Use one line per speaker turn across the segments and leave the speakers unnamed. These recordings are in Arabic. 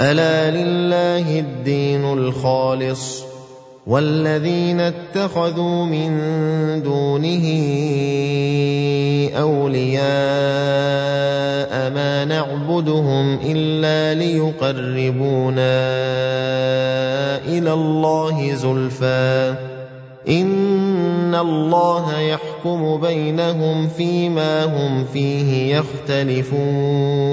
ألا لله الدين الخالص والذين اتخذوا من دونه أولياء ما نعبدهم إلا ليقربونا إلى الله زلفى. إن الله يحكم بينهم فيما هم فيه يختلفون.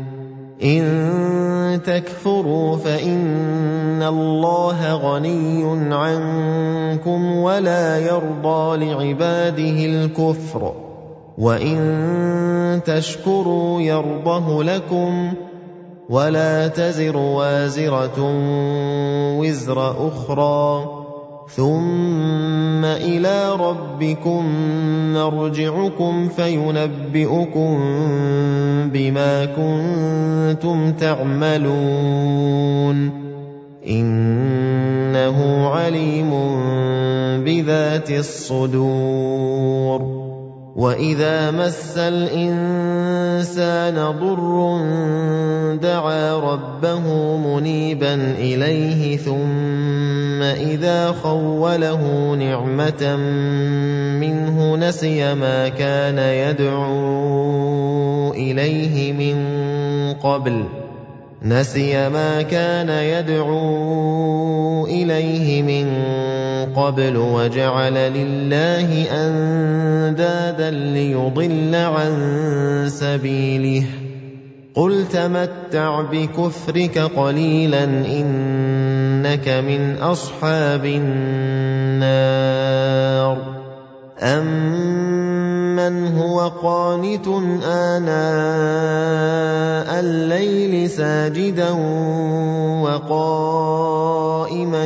إن تكفروا فإن الله غني عنكم ولا يرضى لعباده الكفر وإن تشكروا يرضه لكم ولا تزر وازرة وزر أخرى ثم إلى ربكم مرجعكم فينبئكم بما كنتم تعملون إنه عليم بذات الصدور واذا مس الانسان ضر دعا ربه منيبا اليه ثم اذا خوله نعمه منه نسي ما كان يدعو اليه من قبل نسي ما كان يدعو اليه من قبل وجعل لله أندادا ليضل عن سبيله. قل تمتع بكفرك قليلا إنك من أصحاب النار. أمن هو قانت آناء الليل ساجدا وقائما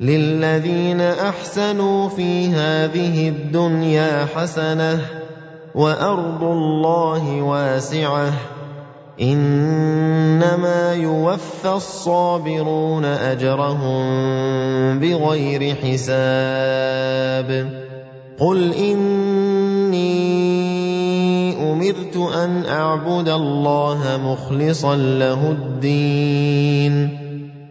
للذين احسنوا في هذه الدنيا حسنه وارض الله واسعه انما يوفى الصابرون اجرهم بغير حساب قل اني أمرت أن أعبد الله مخلصا له الدين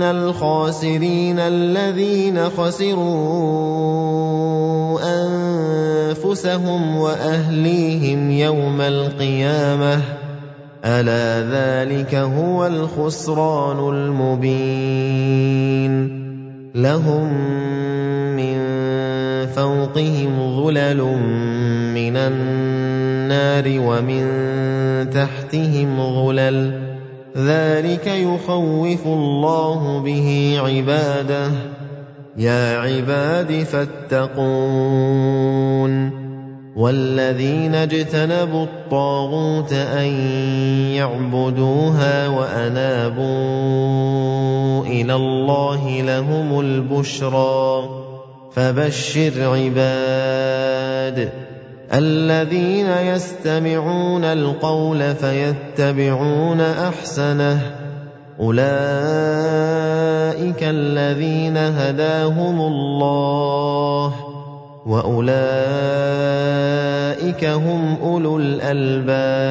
إن الخاسرين الذين خسروا أنفسهم وأهليهم يوم القيامة ألا ذلك هو الخسران المبين لهم من فوقهم ظلل من النار ومن تحتهم ظلل ذلك يخوف الله به عباده. يا عباد فاتقون. والذين اجتنبوا الطاغوت أن يعبدوها وأنابوا إلى الله لهم البشرى. فبشر عباد. الذين يستمعون القول فيتبعون أحسنه. أولئك الذين هداهم الله وأولئك هم أولو الألباب.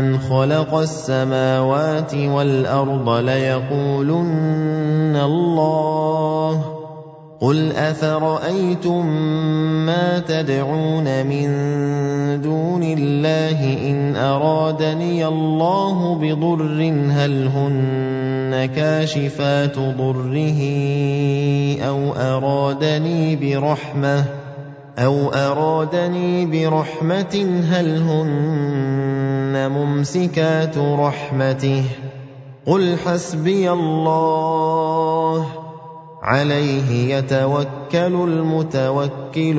من خلق السماوات والارض ليقولن الله قل افرايتم ما تدعون من دون الله ان ارادني الله بضر هل هن كاشفات ضره أو ارادني برحمه أَوْ أَرَادَنِي بِرَحْمَةٍ هَلْ هُنَّ مُمْسِكَاتُ رَحْمَتِهِ ۚ قُلْ حَسْبِيَ اللَّهُ ۖ عَلَيْهِ يَتَوَكَّلُ الْمُتَوَكِّلُونَ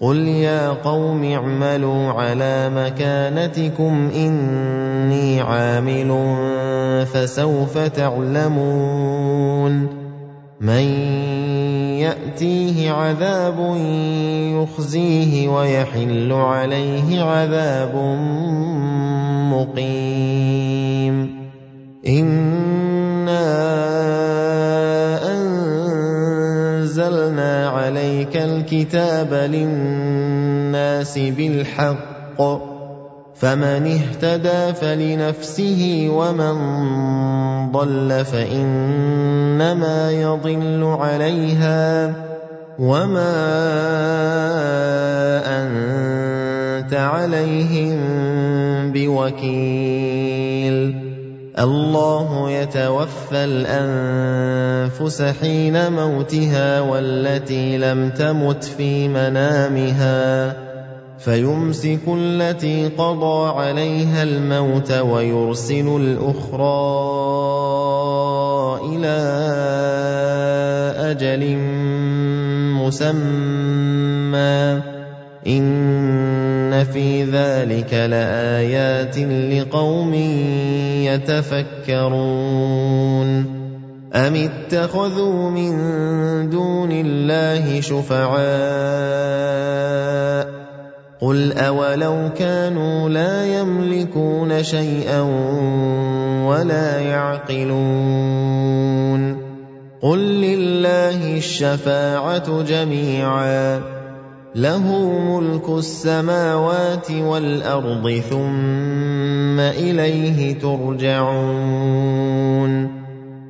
قُلْ يَا قَوْمِ اعْمَلُوا عَلَىٰ مَكَانَتِكُمْ إِنِّي عَامِلٌ ۖ فَسَوْفَ تَعْلَمُونَ مَن يَأْتِيهِ عَذَابٌ يُخْزِيهِ وَيَحِلُّ عَلَيْهِ عَذَابٌ مُّقِيمٌ. إِنَّا أَنزَلْنَا عَلَيْكَ الْكِتَابَ لِلنَّاسِ بِالْحَقِّ فمن اهتدى فلنفسه ومن ضل فإنما يضل عليها وما أنت عليهم بوكيل الله يتوفى الأنفس حين موتها والتي لم تمت في منامها فيمسك التي قضى عليها الموت ويرسل الأخرى إلى أجل مسمى. إن في ذلك لآيات لقوم يتفكرون. أم اتخذوا من دون الله شفعاء؟ قل اولو كانوا لا يملكون شيئا ولا يعقلون قل لله الشفاعه جميعا له ملك السماوات والارض ثم اليه ترجعون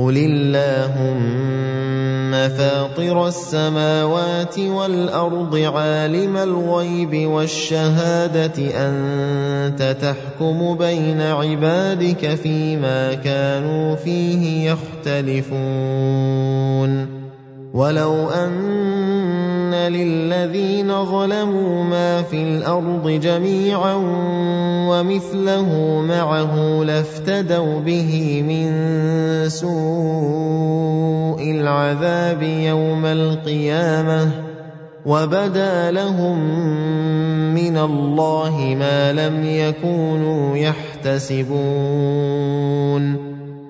قل اللهم فاطر السماوات والارض عالم الغيب والشهاده انت تحكم بين عبادك فيما كانوا فيه يختلفون ولو ان للذين ظلموا ما في الأرض جميعا ومثله معه لافتدوا به من سوء العذاب يوم القيامه وبدا لهم من الله ما لم يكونوا يحتسبون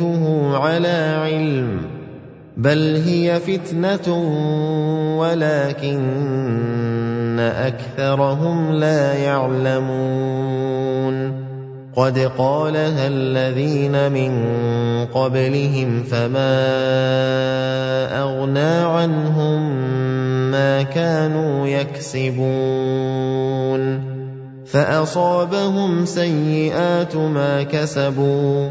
اوتيته على علم بل هي فتنه ولكن اكثرهم لا يعلمون قد قالها الذين من قبلهم فما اغنى عنهم ما كانوا يكسبون فاصابهم سيئات ما كسبوا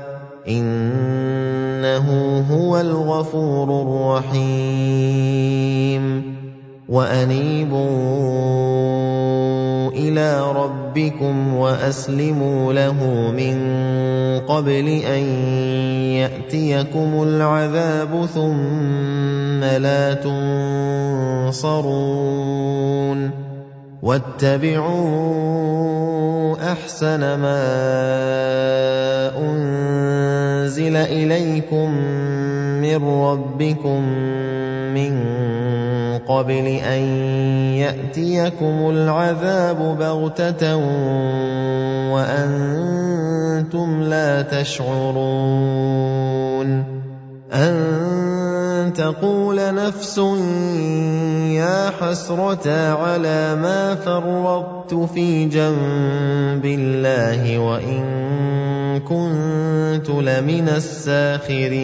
إِنَّهُ هُوَ الْغَفُورُ الرَّحِيمُ. وَأَنِيبُوا إِلَىٰ رَبِّكُمْ وَأَسْلِمُوا لَهُ مِن قَبْلِ أَن يَأْتِيَكُمُ الْعَذَابُ ثُمَّ لَا تُنصَرُونَ. وَاتَّبِعُوا أَحْسَنَ مَا أُنزِلَ إِلَيْكُم مِّن رَّبِّكُم مِّن قَبْلِ أَن يَأْتِيَكُمُ الْعَذَابُ بَغْتَةً وَأَنتُمْ لَا تَشْعُرُونَ. أَن تَقُولَ نَفْسٌ يَا حَسْرَتَا عَلَىٰ مَا فَرَّطتُ فِي جَنبِ اللَّهِ وَإِن كُنتُ لَمِنَ السَّاخِرِينَ.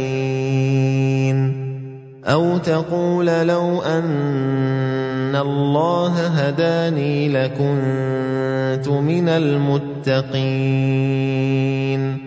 أَوْ تَقُولَ لَوْ أَنَّ اللَّهَ هَدَانِي لَكُنتُ مِنَ الْمُتَّقِينَ.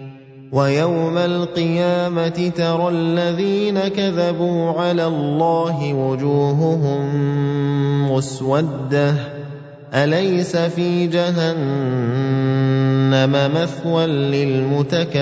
ويوم القيامة ترى الذين كذبوا على الله وجوههم مسودة. أليس في جهنم مثوى للمتكبرين؟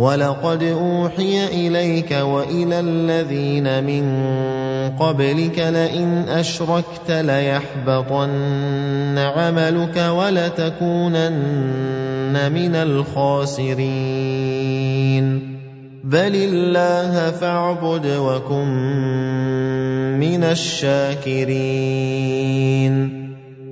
وَلَقَدْ أُوحِيَ إِلَيْكَ وَإِلَى الَّذِينَ مِن قَبْلِكَ لَئِنْ أَشْرَكْتَ لَيَحْبَطَنَّ عَمَلُكَ وَلَتَكُونَنَّ مِنَ الْخَاسِرِينَ. بَلِ اللَّهَ فَاعْبُدْ وَكُن مِّنَ الشَّاكِرِينَ.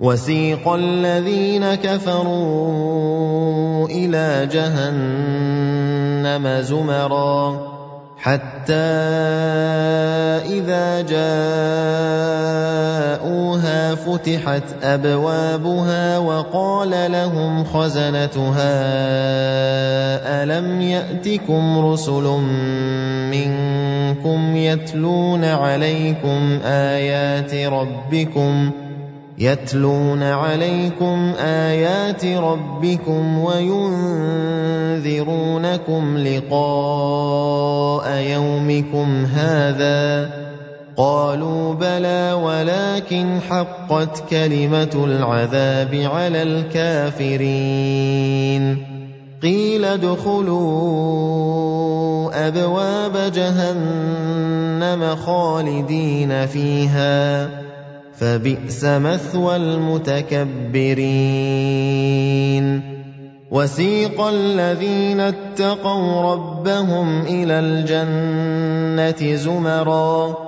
وسيق الذين كفروا إلى جهنم زمرا حتى إذا جاءوها فتحت أبوابها وقال لهم خزنتها ألم يأتكم رسل منكم يتلون عليكم آيات ربكم يتلون عليكم آيات ربكم وينذرونكم لقاء يومكم هذا قالوا بلى ولكن حقت كلمة العذاب على الكافرين قيل ادخلوا أبواب جهنم خالدين فيها فبئس مثوى المتكبرين. وسيق الذين اتقوا ربهم إلى الجنة زمرا.